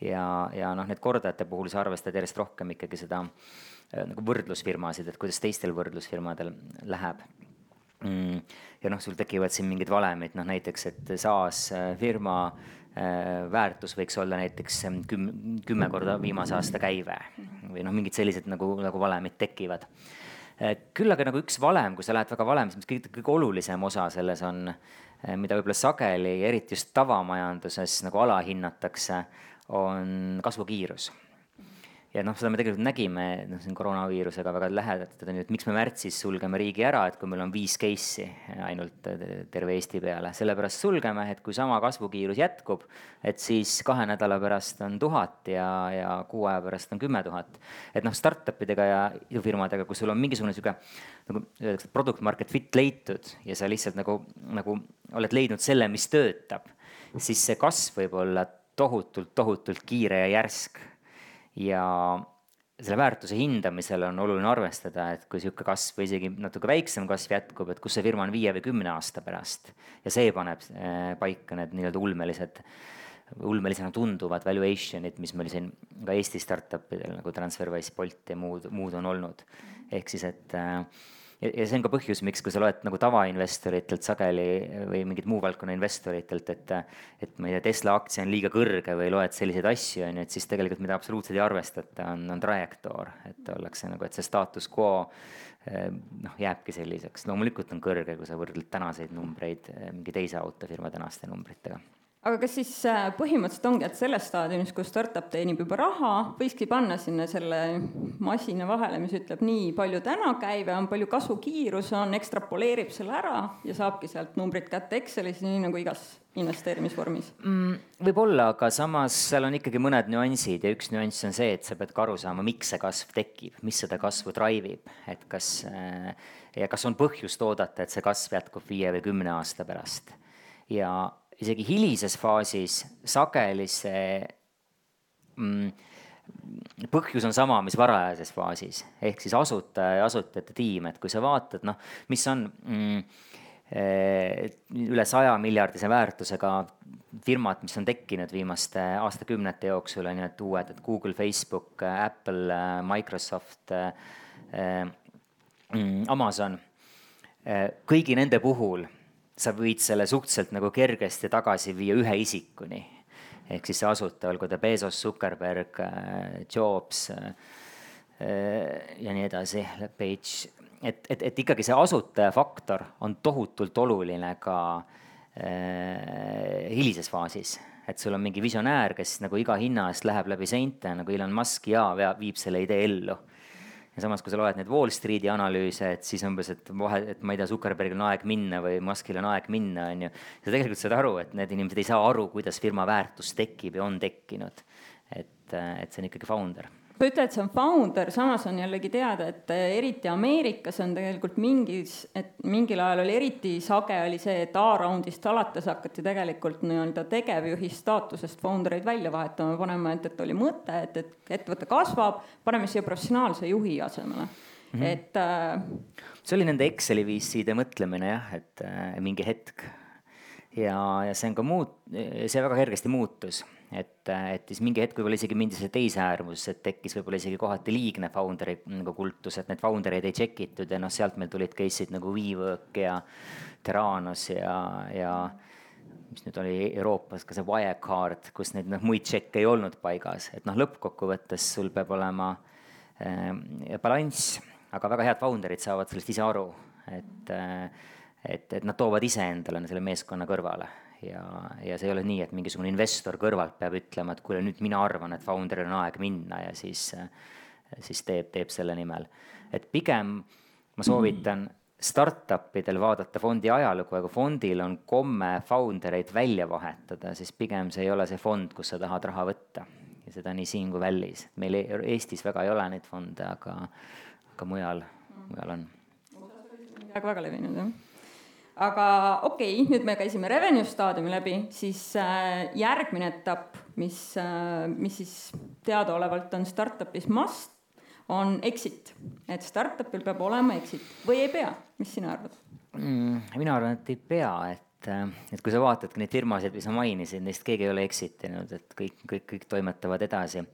ja, ja noh, need kordajate puhul sa arvestad järjest rohkem ikkagi seda äh, nagu võrdlusfirmasid, et kuidas teistel võrdlusfirmadel läheb mm,. ja noh, sul tekivad siin mingid valemid, noh näiteks, et SaaS äh, firma väärtus võiks olla näiteks küm-, kümme korda viimase aasta käive või noh, mingid sellised nagu, nagu valemid tekivad Eh, küll aga nagu üks valem, kui sa lähed väga valem, siis kõige, kõige olulisem osa selles on, mida võib-olla sageli, eriti just tavamajanduses nagu alahinnatakse, on kasvukiirus ja noh, seda me tegelikult nägime noh, siin koroonaviirusega väga lähedalt, et miks me märtsis sulgeme riigi ära, et kui meil on viis case'i ainult terve Eesti peale, sellepärast sulgeme, et kui sama kasvukiirus jätkub, et siis kahe nädala pärast on tuhat ja, ja kuu aja pärast on kümme tuhat. et noh, startup idega ja idufirmadega, kus sul on mingisugune sihuke nagu öeldakse, product market fit leitud ja sa lihtsalt nagu, nagu oled leidnud selle, mis töötab, siis see kasv võib olla tohutult, tohutult kiire ja järsk ja selle väärtuse hindamisel on oluline arvestada, et kui niisugune kasv või isegi natuke väiksem kasv jätkub, et kus see firma on viie või kümne aasta pärast. ja see paneb eh, paika need nii-öelda ulmelised ulmelisena tunduvad valuation'id, mis meil siin ka Eesti startup idel nagu Transferwise, Bolt ja muud, muud on olnud. ehk siis, et äh, ja, ja see on ka põhjus, miks, kui sa loed nagu tavainvestoritelt sageli või mingit muu valdkonna investoritelt, et et ma ei tea, Tesla aktsia on liiga kõrge või loed selliseid asju, on ju, et siis tegelikult mida absoluutselt ei arvestata, on, on trajektoor, et ollakse nagu, et see status quo eh, noh, jääbki selliseks, loomulikult on kõrge, kui sa võrdled tänaseid numbreid eh, mingi teise autofirma tänaste numbritega aga kas siis äh, põhimõtteliselt ongi, et selles staadiumis, kus startup teenib juba raha, võikski panna sinna selle masina vahele, mis ütleb nii palju täna käive on, palju kasvukiirus on, ekstrapoleerib selle ära ja saabki sealt numbrid kätte Excelis, nii nagu igas investeerimisvormis mm,? võib-olla, aga samas seal on ikkagi mõned nüansid ja üks nüanss on see, et sa pead ka aru saama, miks see kasv tekib, mis seda kasvu drive ib, et kas äh, ja kas on põhjust oodata, et see kasv jätkub viie või kümne aasta pärast ja isegi hilises faasis sageli see mm, põhjus on sama, mis varajases faasis, ehk siis asutaja ja asutajate tiim, et kui sa vaatad, noh, mis on mm, eh, üle saja miljardise väärtusega firmad, mis on tekkinud viimaste aastakümnete jooksul, on ju, et uued, et Google, Facebook, Apple, Microsoft, eh, mm, Amazon, eh, kõigi nende puhul sa võid selle suhteliselt nagu kergesti tagasi viia ühe isikuni. ehk siis see asutaja, olgu ta Bezos, Zuckerberg, äh, Jobs äh, ja nii edasi, Page, et, et, et ikkagi see asutaja faktor on tohutult oluline ka äh, hilises faasis. Et sul on mingi visionäär, kes nagu iga hinna eest läheb läbi seinte nagu Elon Musk ja viib selle idee ellu ja samas, kui sa loed neid Wall Streeti analüüse, et siis umbes, et vahe, et ma ei tea, Zuckerbergil on aeg minna või Muskil on aeg minna, on ju. sa tegelikult saad aru, et need inimesed ei saa aru, kuidas firma väärtus tekib ja on tekkinud. et, et see on ikkagi founder sa ütled, see on founder, samas on jällegi teada, et eh, eriti Ameerikas on tegelikult mingis, et mingil ajal oli eriti sage, oli see, et A-raundist alates hakati tegelikult nii-öelda tegevjuhi staatusest founder eid välja vahetama, panema, et, et oli mõte, et, et ettevõte kasvab, paneme siia professionaalse juhi asemele. Mm, -hmm. et äh, see oli nende Exceli VC-de mõtlemine jah, et äh, mingi hetk. Ja, ja see on ka muut-, see väga kergesti muutus et, et siis mingi hetk võib-olla isegi mindi selle teise äärmusse, et tekkis võib-olla isegi kohati liigne founder'i nagu kultus, et need founder eid ei check itud ja noh, sealt meil tulid case'id nagu WeWork ja Terranos ja, ja mis nüüd oli Euroopas ka see Wirecard, kus neid noh, muid tšekke ei olnud paigas, et noh, lõppkokkuvõttes sul peab olema äh, balanss, aga väga head founder'id saavad sellest ise aru, et äh, et, et nad toovad iseendale selle meeskonna kõrvale ja, ja see ei ole nii, et mingisugune investor kõrvalt peab ütlema, et kuule, nüüd mina arvan, et founder'il on aeg minna ja siis, siis teeb, teeb selle nimel. et pigem ma soovitan startup idel vaadata fondi ajalugu, aga fondil on komme founder eid välja vahetada, siis pigem see ei ole see fond, kus sa tahad raha võtta. ja seda nii siin kui vällis. meil e-, Eestis väga ei ole neid fonde, aga, aga mujal, mujal on. väga levinud, jah aga okei okay,, nüüd me käisime revenue staadiumi läbi, siis äh, järgmine etapp, mis äh,, mis siis teadaolevalt on startup'is must, on exit. et startup'il peab olema exit või ei pea, mis sina arvad mm,? mina arvan, et ei pea, et, äh, et kui sa vaatad neid firmasid, mis sa mainisid, neist keegi ei ole exit inud, et kõik, kõik, kõik toimetavad edasi.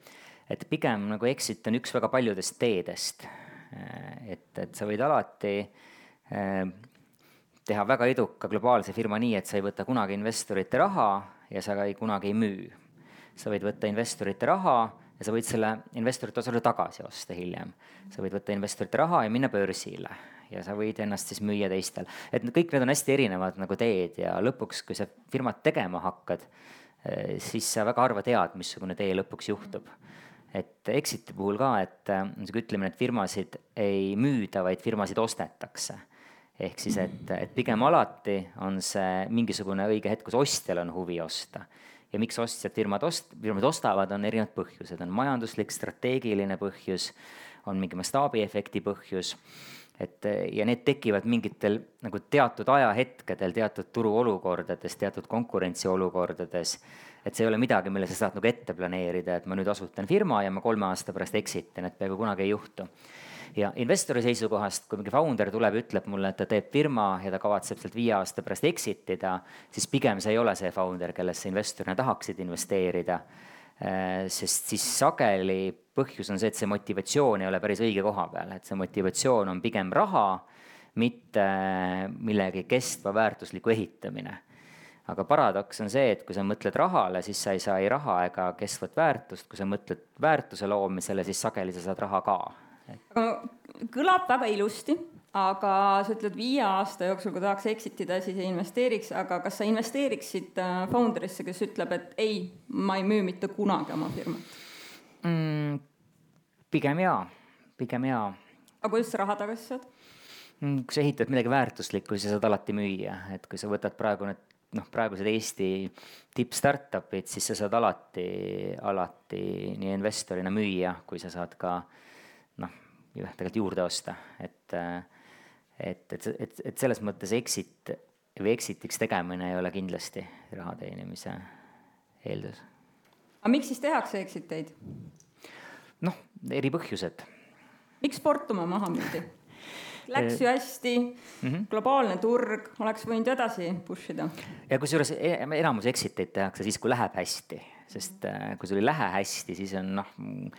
et pigem nagu exit on üks väga paljudest teedest. Et, et sa võid alati teha väga eduka globaalse firma nii, et sa ei võta kunagi investorite raha ja sa ka ei, kunagi ei müü. sa võid võtta investorite raha ja sa võid selle investorite osale tagasi osta hiljem. sa võid võtta investorite raha ja minna börsile ja sa võid ennast siis müüa teistel. et kõik need on hästi erinevad nagu teed ja lõpuks, kui sa firmat tegema hakkad, eh, siis sa väga harva tead, missugune tee lõpuks juhtub et exit'i puhul ka, et eh, niisugune ütlemine, et firmasid ei müüda, vaid firmasid ostetakse ehk siis, et, et pigem alati on see mingisugune õige hetk, kus ostjal on huvi osta. ja miks ostjad firmad ost-, firmad ostavad, on erinevad põhjused, on majanduslik, strateegiline põhjus, on mingi mastaabiefekti põhjus, et ja need tekivad mingitel nagu teatud ajahetkedel, teatud turuolukordades, teatud konkurentsiolukordades, et see ei ole midagi, mille sa saad nagu ette planeerida, et ma nüüd asutan firma ja ma kolme aasta pärast exit in, et peaaegu kunagi ei juhtu ja investori seisukohast, kui mingi founder tuleb, ütleb mulle, et ta teeb firma ja ta kavatseb sealt viie aasta pärast exit ida, siis pigem see ei ole see founder, kellesse investorina tahaksid investeerida. Äh, sest siis sageli põhjus on see, et see motivatsioon ei ole päris õige koha peal, et see motivatsioon on pigem raha, mitte millegi kestva väärtusliku ehitamine aga paradoks on see, et kui sa mõtled rahale, siis sa ei saa ei raha ega kestvat väärtust, kui sa mõtled väärtuse loomisele, siis sageli sa saad raha ka. Aga kõlab väga ilusti, aga sa ütled viie aasta jooksul, kui tahaks exit ida, siis ei investeeriks, aga kas sa investeeriksid äh, founder'isse, kes ütleb, et ei, ma ei müü mitte kunagi oma firmat mm,? pigem jaa, pigem jaa. aga kuidas sa raha tagasi saad? Mm, kui sa ehitad midagi väärtuslikku, siis sa saad alati müüa, et kui sa võtad praegu need noh, praegused Eesti tipp-startup'id, siis sa saad alati, alati nii investorina müüa, kui sa saad ka noh, tegelikult juurde osta, et et, et, et, et selles mõttes exit või exit'iks tegemine ei ole kindlasti raha teenimise eeldus. aga miks siis tehakse exit eid? noh, eri põhjused. miks Fortuma maha müüdi? läks ju hästi mm, -hmm. globaalne turg, oleks võinud edasi push ida. ja kusjuures e-, enamus exit eid tehakse siis, kui läheb hästi, sest äh, kui sul ei lähe hästi, siis on noh, mm,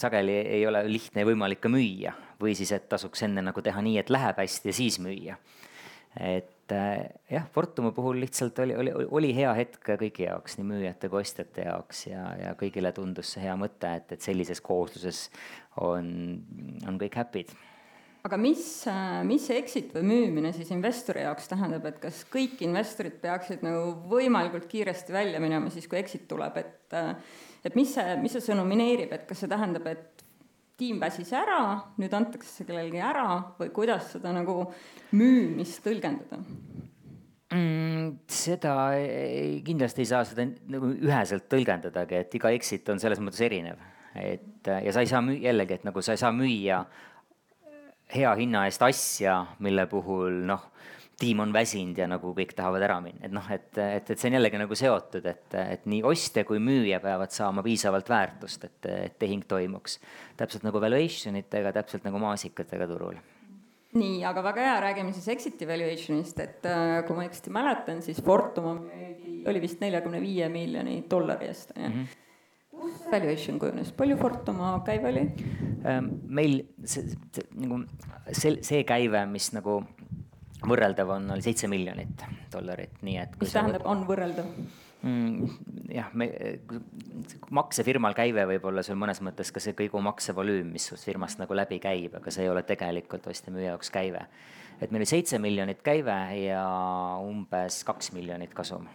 sageli ei ole lihtne ja võimalik ka müüa. Või siis, et tasuks enne nagu teha nii, et läheb hästi ja siis müüa. et äh, jah, Fortumi puhul lihtsalt oli, oli, oli hea hetk kõigi jaoks, nii müüjate kui ostjate jaoks. Ja, ja kõigile tundus see hea mõte, et, et sellises koosluses on, on kõik happy'd aga mis, mis see exit või müümine siis investori jaoks tähendab, et kas kõik investorid peaksid nagu võimalikult kiiresti välja minema siis, kui exit tuleb, et et mis see, mis see sõnumineerib, et kas see tähendab, et tiim väsis ära, nüüd antakse see kellelegi ära või kuidas seda nagu müümist tõlgendada? mm,? seda kindlasti ei saa seda nagu üheselt tõlgendadagi, et iga exit on selles mõttes erinev, et ja sa ei saa müü-, jällegi, et nagu sa ei saa müüa hea hinna eest asja, mille puhul noh, tiim on väsinud ja nagu kõik tahavad ära minna, et noh, et, et, et see on jällegi nagu seotud, et, et nii ostja kui müüja peavad saama piisavalt väärtust, et, et tehing toimuks. täpselt nagu valuation itega, täpselt nagu maasikatega turul. Nii, aga väga hea, räägime siis exit evaluation'ist, et äh, kui ma õigesti mäletan, siis Fortum oli vist neljakümne viie miljoni dollari eest, on ju -hmm valuation kujunes, palju Fortuma käive oli? Meil see, see nagu see, see käive, mis nagu võrreldav on, oli seitse miljonit dollarit, nii et. mis tähendab, on võrreldav? mm,? jah, me, maksefirmal käive võib olla sul mõnes mõttes ka see kõige maksevolüüm, mis sinust firmast nagu läbi käib, aga see ei ole tegelikult ostja-müüja jaoks käive. et meil oli seitse miljonit käive ja umbes kaks miljonit kasum.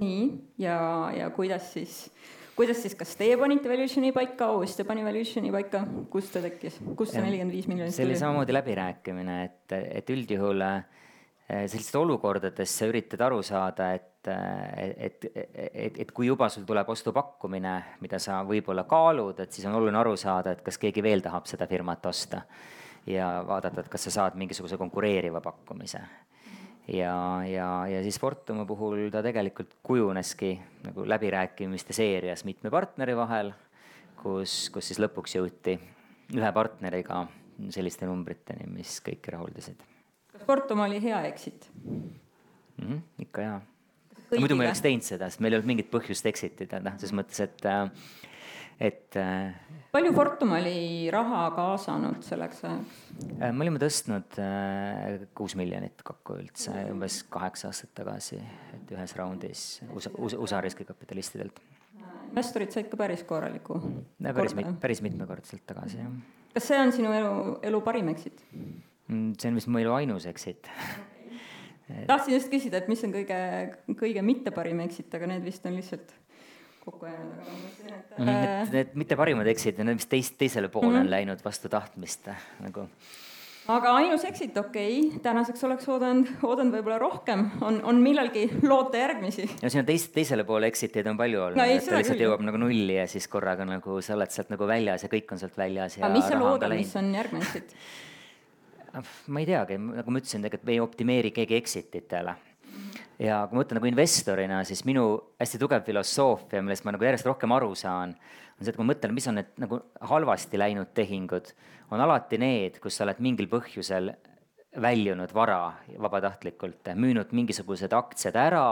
nii, ja, ja kuidas siis kuidas siis, kas teie panite valuation'i paika, OST pani valuation'i paika, kust ta tekkis, kust see nelikümmend viis miljonit tuli? see oli samamoodi läbirääkimine, et, et üldjuhul eh, sellistes olukordades sa üritad aru saada, et, et, et, et kui juba sul tuleb ostupakkumine, mida sa võib-olla kaalud, et siis on oluline aru saada, et kas keegi veel tahab seda firmat osta. ja vaadata, et kas sa saad mingisuguse konkureeriva pakkumise ja, ja, ja siis Fortumi puhul ta tegelikult kujuneski nagu läbirääkimiste seerias mitme partneri vahel, kus, kus siis lõpuks jõuti ühe partneriga selliste numbriteni, mis kõiki rahuldasid. kas Fortum oli hea exit mm? -hmm, ikka jaa. muidu me ei oleks teinud seda, sest meil ei olnud mingit põhjust exit ida, noh, selles mõttes, et äh, et. Äh, palju Fortum oli raha kaasanud selleks ajaks? Äh, me olime tõstnud äh, kuus miljonit kokku üldse umbes kaheksa aastat tagasi, et ühes raundis USA, USA riskikapitalistidelt. investorid said ka päris korraliku. päris, päris mitmekordselt tagasi, jah. kas see on sinu elu, elu parim exit? Mm, see on vist mu elu ainus exit tahtsin just küsida, et mis on kõige, kõige mitte parim exit, aga need vist on lihtsalt kokku jäänud, aga ma mõtlesin, et mm. -hmm. Need, need mitte parimad exit'id, need, mis teist, teisele poole mm -hmm. on läinud vastu tahtmist nagu. aga ainus exit, okei okay., tänaseks oleks oodanud, oodanud võib-olla rohkem, on, on millalgi loota järgmisi? no siin on teist, teisele poole exit eid on palju olnud no,, et ta lihtsalt jõuab nagu nulli ja siis korraga nagu sa oled sealt nagu väljas ja kõik on sealt väljas. aga mis sa loodad, mis on järgmine exit? ma ei teagi, nagu ma ütlesin, tegelikult me ei optimeeri keegi exit itele ja kui ma mõtlen nagu investorina, siis minu hästi tugev filosoofia, millest ma nagu järjest rohkem aru saan, on see, et kui ma mõtlen, mis on need nagu halvasti läinud tehingud, on alati need, kus sa oled mingil põhjusel väljunud vara vabatahtlikult, müünud mingisugused aktsiad ära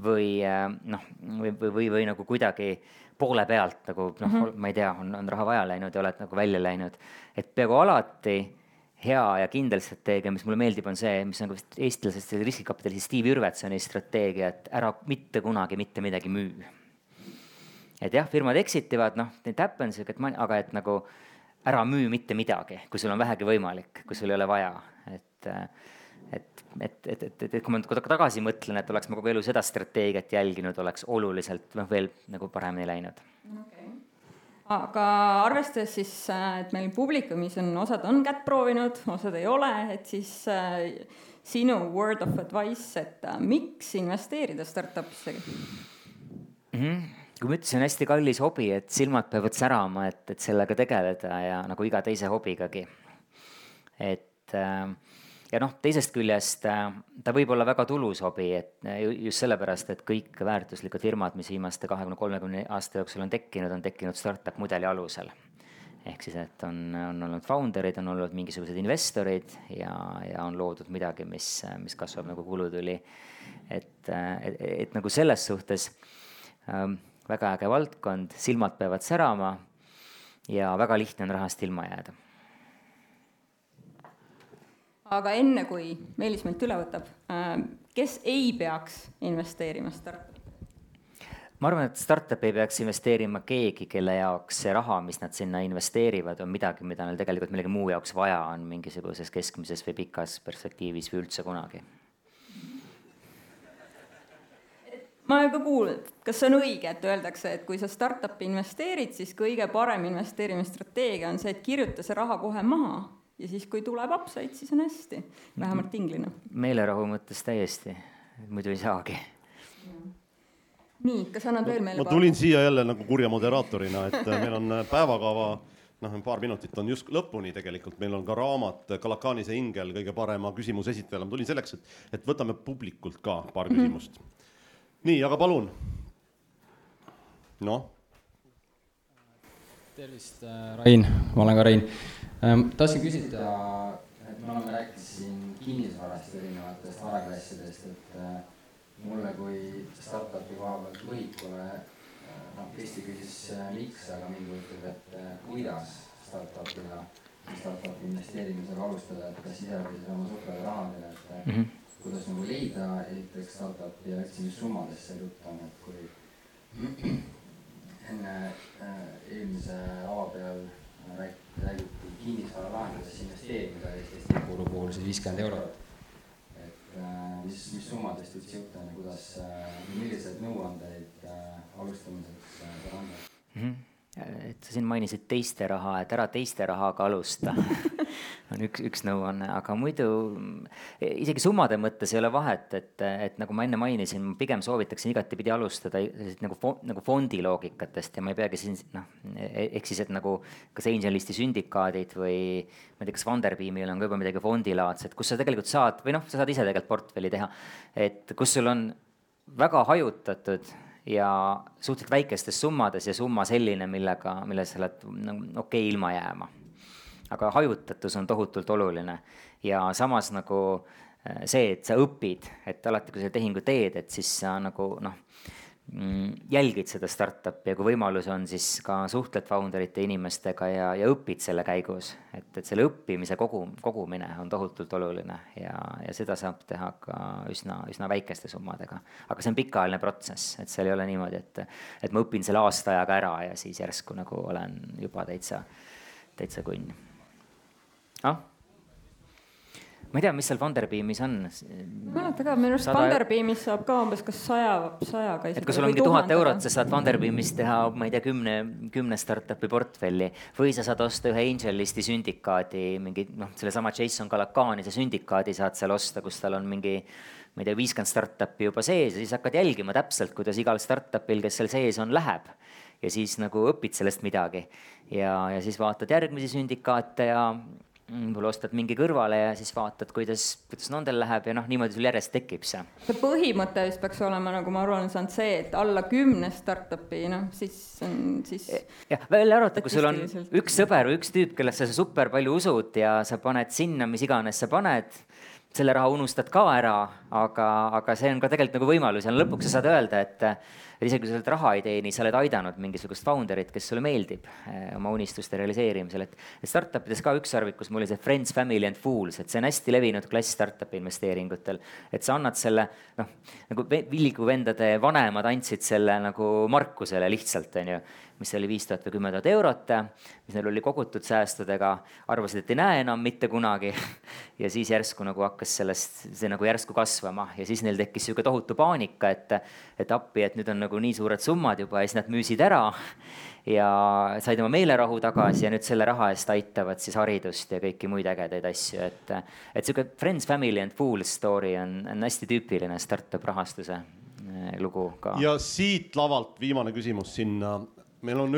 või noh, või, või, või, või nagu kuidagi poole pealt nagu noh mm -hmm., ma ei tea, on, on raha vaja läinud ja oled nagu välja läinud. et peaaegu alati hea ja kindel strateegia, mis mulle meeldib, on see, mis on ka vist eestlasest riskikapitalisti Steve Jürvetsoni strateegia, et ära mitte kunagi mitte midagi müü. et jah, firmad exit ivad, noh, it happens, aga et nagu ära müü mitte midagi, kui sul on vähegi võimalik, kui sul ei ole vaja, et et, et, et, et, et, kui ma tagasi mõtlen, et oleks ma kogu elu seda strateegiat jälginud, oleks oluliselt noh, veel nagu paremini läinud okay. Aga arvestades siis, et meil publikumis on, osad on kätt proovinud, osad ei ole, et siis äh, sinu word of advice, et äh, miks investeerida startup'isse mm? -hmm kui ma ütlesin, hästi kallis hobi, et silmad peavad särama, et, et sellega tegeleda ja nagu iga teise hobigagi. et äh, ja noh, teisest küljest äh, ta võib olla väga tulus hobi, et äh, just sellepärast, et kõik väärtuslikud firmad, mis viimaste kahekümne, kolmekümne aasta jooksul on tekkinud, on tekkinud startup mudeli alusel. ehk siis, et on, on olnud founder'id, on olnud mingisugused investorid ja, ja on loodud midagi, mis, mis kasvab nagu kulutuli. et, et, et nagu selles suhtes ähm, väga äge valdkond, silmad peavad särama ja väga lihtne on rahast ilma jääda aga enne, kui Meelis meilt üle võtab, äh, kes ei peaks investeerima startup'i? ma arvan, et startup'i ei peaks investeerima keegi, kelle jaoks see raha, mis nad sinna investeerivad, on midagi, mida neil tegelikult millegi muu jaoks vaja on mingisuguses keskmises või pikas perspektiivis või üldse kunagi. ma olen ka kuulnud, kas see on õige, et öeldakse, et kui sa startup'i investeerid, siis kõige parem investeerimisstrateegia on see, et kirjuta see raha kohe maha ja siis, kui tuleb upside, siis on hästi, vähemalt tinglina. meelerahu mõttes täiesti, muidu ei saagi. nii, kas annad veel meile? ma tulin siia jälle nagu kurja moderaatorina, et äh, meil on äh, päevakava noh, paar minutit on just lõpuni tegelikult, meil on ka raamat Kalakanise ingel kõige parema küsimuse esitajale, ma tulin selleks, et, et võtame publikult ka paar mhm. küsimust mm. -hmm. nii, aga palun. noh. Tervist, äh, Rain, ma olen ka Rein Ehm, tahtsin küsida, et me oleme rääkinud siin kinnisvarast, erinevatest varaklassidest, et äh, mulle kui startup'i koha pealt võhikule, äh, noh, Kristi küsis miks, aga mind huvitab, et kuidas startup'ina, startup'i investeerimisega alustada, et kas ise või siis oma sõprade rahadega, et mm -hmm. kuidas nagu leida esiteks startup'i ja üldse, mis summadest seal jutt on, et kui enne eelmise ava peal räägiti kinnisvaralahendusesse investeerida Eestis Tikkuru puhul siis viiskümmend eurot. et äh, mis, mis summadest üldse jutt on ja kuidas äh,, milliseid nõuandeid äh, alustamiseks äh, seal anda mm? -hmm et sa siin mainisid teiste raha, et ära teiste rahaga alusta on üks, üks nõuanne, aga muidu isegi summade mõttes ei ole vahet, et, et nagu ma enne mainisin, ma pigem soovitaksin igatepidi alustada nagu fond, nagu fondi loogikatest ja ma ei peagi siin noh, ehk siis, et nagu kas Angelisti sündikaadid või ma ei tea, kas Funderbeamil on ka juba midagi fondilaadset, kus sa tegelikult saad või noh, sa saad ise tegelikult portfelli teha, et kus sul on väga hajutatud ja suhteliselt väikestes summades ja summa selline, millega, milles sa oled nagu okei okay, ilma jääma. Aga hajutatus on tohutult oluline ja samas nagu äh, see, et sa õpid, et alati, kui sa tehingu teed, et siis sa nagu noh Mm, jälgid seda startup'i ja kui võimalus on, siis ka suhtled founder ite inimestega ja, ja õpid selle käigus. et, et selle õppimise kogu, kogumine on tohutult oluline ja, ja seda saab teha ka üsna, üsna väikeste summadega. aga see on pikaajaline protsess, et seal ei ole niimoodi, et, et ma õpin selle aasta ajaga ära ja siis järsku nagu olen juba täitsa, täitsa kunn. Ah ma ei tea, mis seal Funderbeamis on. ma ei mäleta ka, minu arust Sada... Funderbeamis saab ka umbes kas saja, sajaga. et kui sul on mingi tuhat eurot, sa saad Funderbeamis teha, ma ei tea, kümne, kümne startup'i portfelli või sa saad osta ühe AngelListi sündikaadi, mingi noh, sellesama Jason Calacanise sündikaadi saad seal osta, kus tal on mingi ma ei tea, viiskümmend startup'i juba sees ja siis hakkad jälgima täpselt, kuidas igal startup'il, kes seal sees on, läheb. ja siis nagu õpid sellest midagi ja, ja siis vaatad järgmisi sündikaate ja võib-olla ostad mingi kõrvale ja siis vaatad, kuidas, kuidas nendel läheb ja noh, niimoodi sul järjest tekib see. see põhimõte vist peaks olema, nagu ma aru olen saanud, see, et alla kümne startup'i, noh, siis on siis. jah, välja arvata, kui sul on üks sõber või üks tüüp, kellesse sa super palju usud ja sa paned sinna, mis iganes sa paned selle raha unustad ka ära, aga, aga see on ka tegelikult nagu võimalus ja lõpuks sa saad öelda, et et isegi kui sa sealt raha ei teeni, sa oled aidanud mingisugust founder'it, kes sulle meeldib eh, oma unistuste realiseerimisel, et startup ides ka ükssarvikus mul oli see friends, family and fools, et see on hästi levinud klass startup'i investeeringutel. et sa annad selle noh, nagu Villigu vendade vanemad andsid selle nagu Markusele lihtsalt, on ju mis oli viis tuhat või kümme tuhat eurot, mis neil oli kogutud säästudega, arvasid, et ei näe enam mitte kunagi. ja siis järsku nagu hakkas sellest, see nagu järsku kasvama ja siis neil tekkis niisugune tohutu paanika, et, et appi, et nüüd on nagu nii suured summad juba ja siis nad müüsid ära ja said oma meelerahu tagasi ja nüüd selle raha eest aitavad siis haridust ja kõiki muid ägedaid asju, et, et niisugune friends, family and fools story on, on hästi tüüpiline startup rahastuse eh, lugu ka. ja siit lavalt viimane küsimus sinna meil on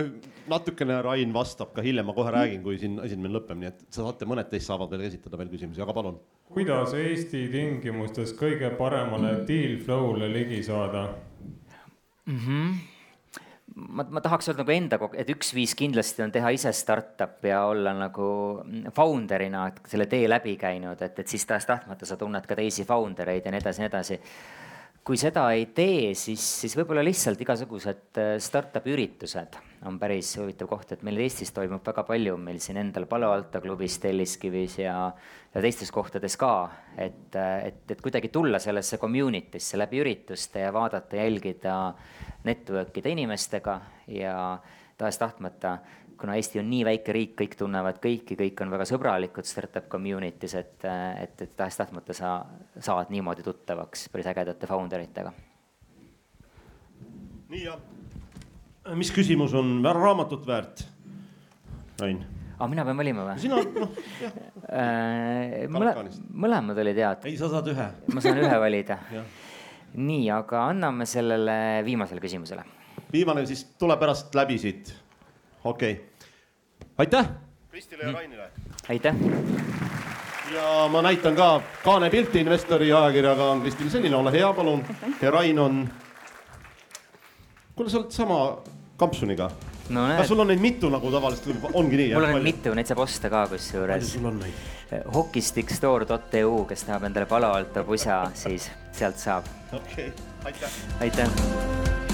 natukene, Rain vastab ka hiljem, ma kohe räägin, kui siin esinemine lõpeb, nii et saate, mõned teist saavad veel esitada veel küsimusi, aga palun. kuidas Eesti tingimustes kõige paremale deal flow'le ligi saada mm? -hmm ma, ma tahaks öelda nagu enda, et üks viis kindlasti on teha ise startup ja olla nagu founder'ina selle tee läbi käinud, et, et siis tahes-tahtmata sa tunned ka teisi founder eid ja nii edasi, nii edasi kui seda ei tee, siis, siis võib-olla lihtsalt igasugused äh, startup'i üritused on päris huvitav koht, et meil Eestis toimub väga palju, meil siin endal Palo Alto klubis, Telliskivis ja, ja teistes kohtades ka, et, et, et kuidagi tulla sellesse community'sse läbi ürituste ja vaadata, jälgida, network ida inimestega ja tahes-tahtmata kuna Eesti on nii väike riik, kõik tunnevad kõiki, kõik on väga sõbralikud startup community's, et, et, et tahes-tahtmata sa saad niimoodi tuttavaks päris ägedate founder itega. nii ja, mis küsimus on raamatut väärt, Rain? aa, mina pean valima või? sina, noh, jah. Äh, mõle-, mõlemad olid head. ei, sa saad ühe. ma saan ühe valida nii, aga anname sellele viimasele küsimusele. viimane siis tuleb pärast läbi siit. okei okay aitäh. Kristile ja Rainile. aitäh. ja ma näitan ka kaanepilti investori ajakirjaga on Kristil selline, ole hea, palun. ja Rain on. Kuule, sa oled sama kampsuniga no,. kas sul on neid mitu nagu tavaliselt, ongi nii? mul on palju? mitu, neid saab osta ka kusjuures. sul on neid? Hockeystickstore.eu, kes tahab endale Palo Alto pusa, siis sealt saab. okei okay., aitäh. aitäh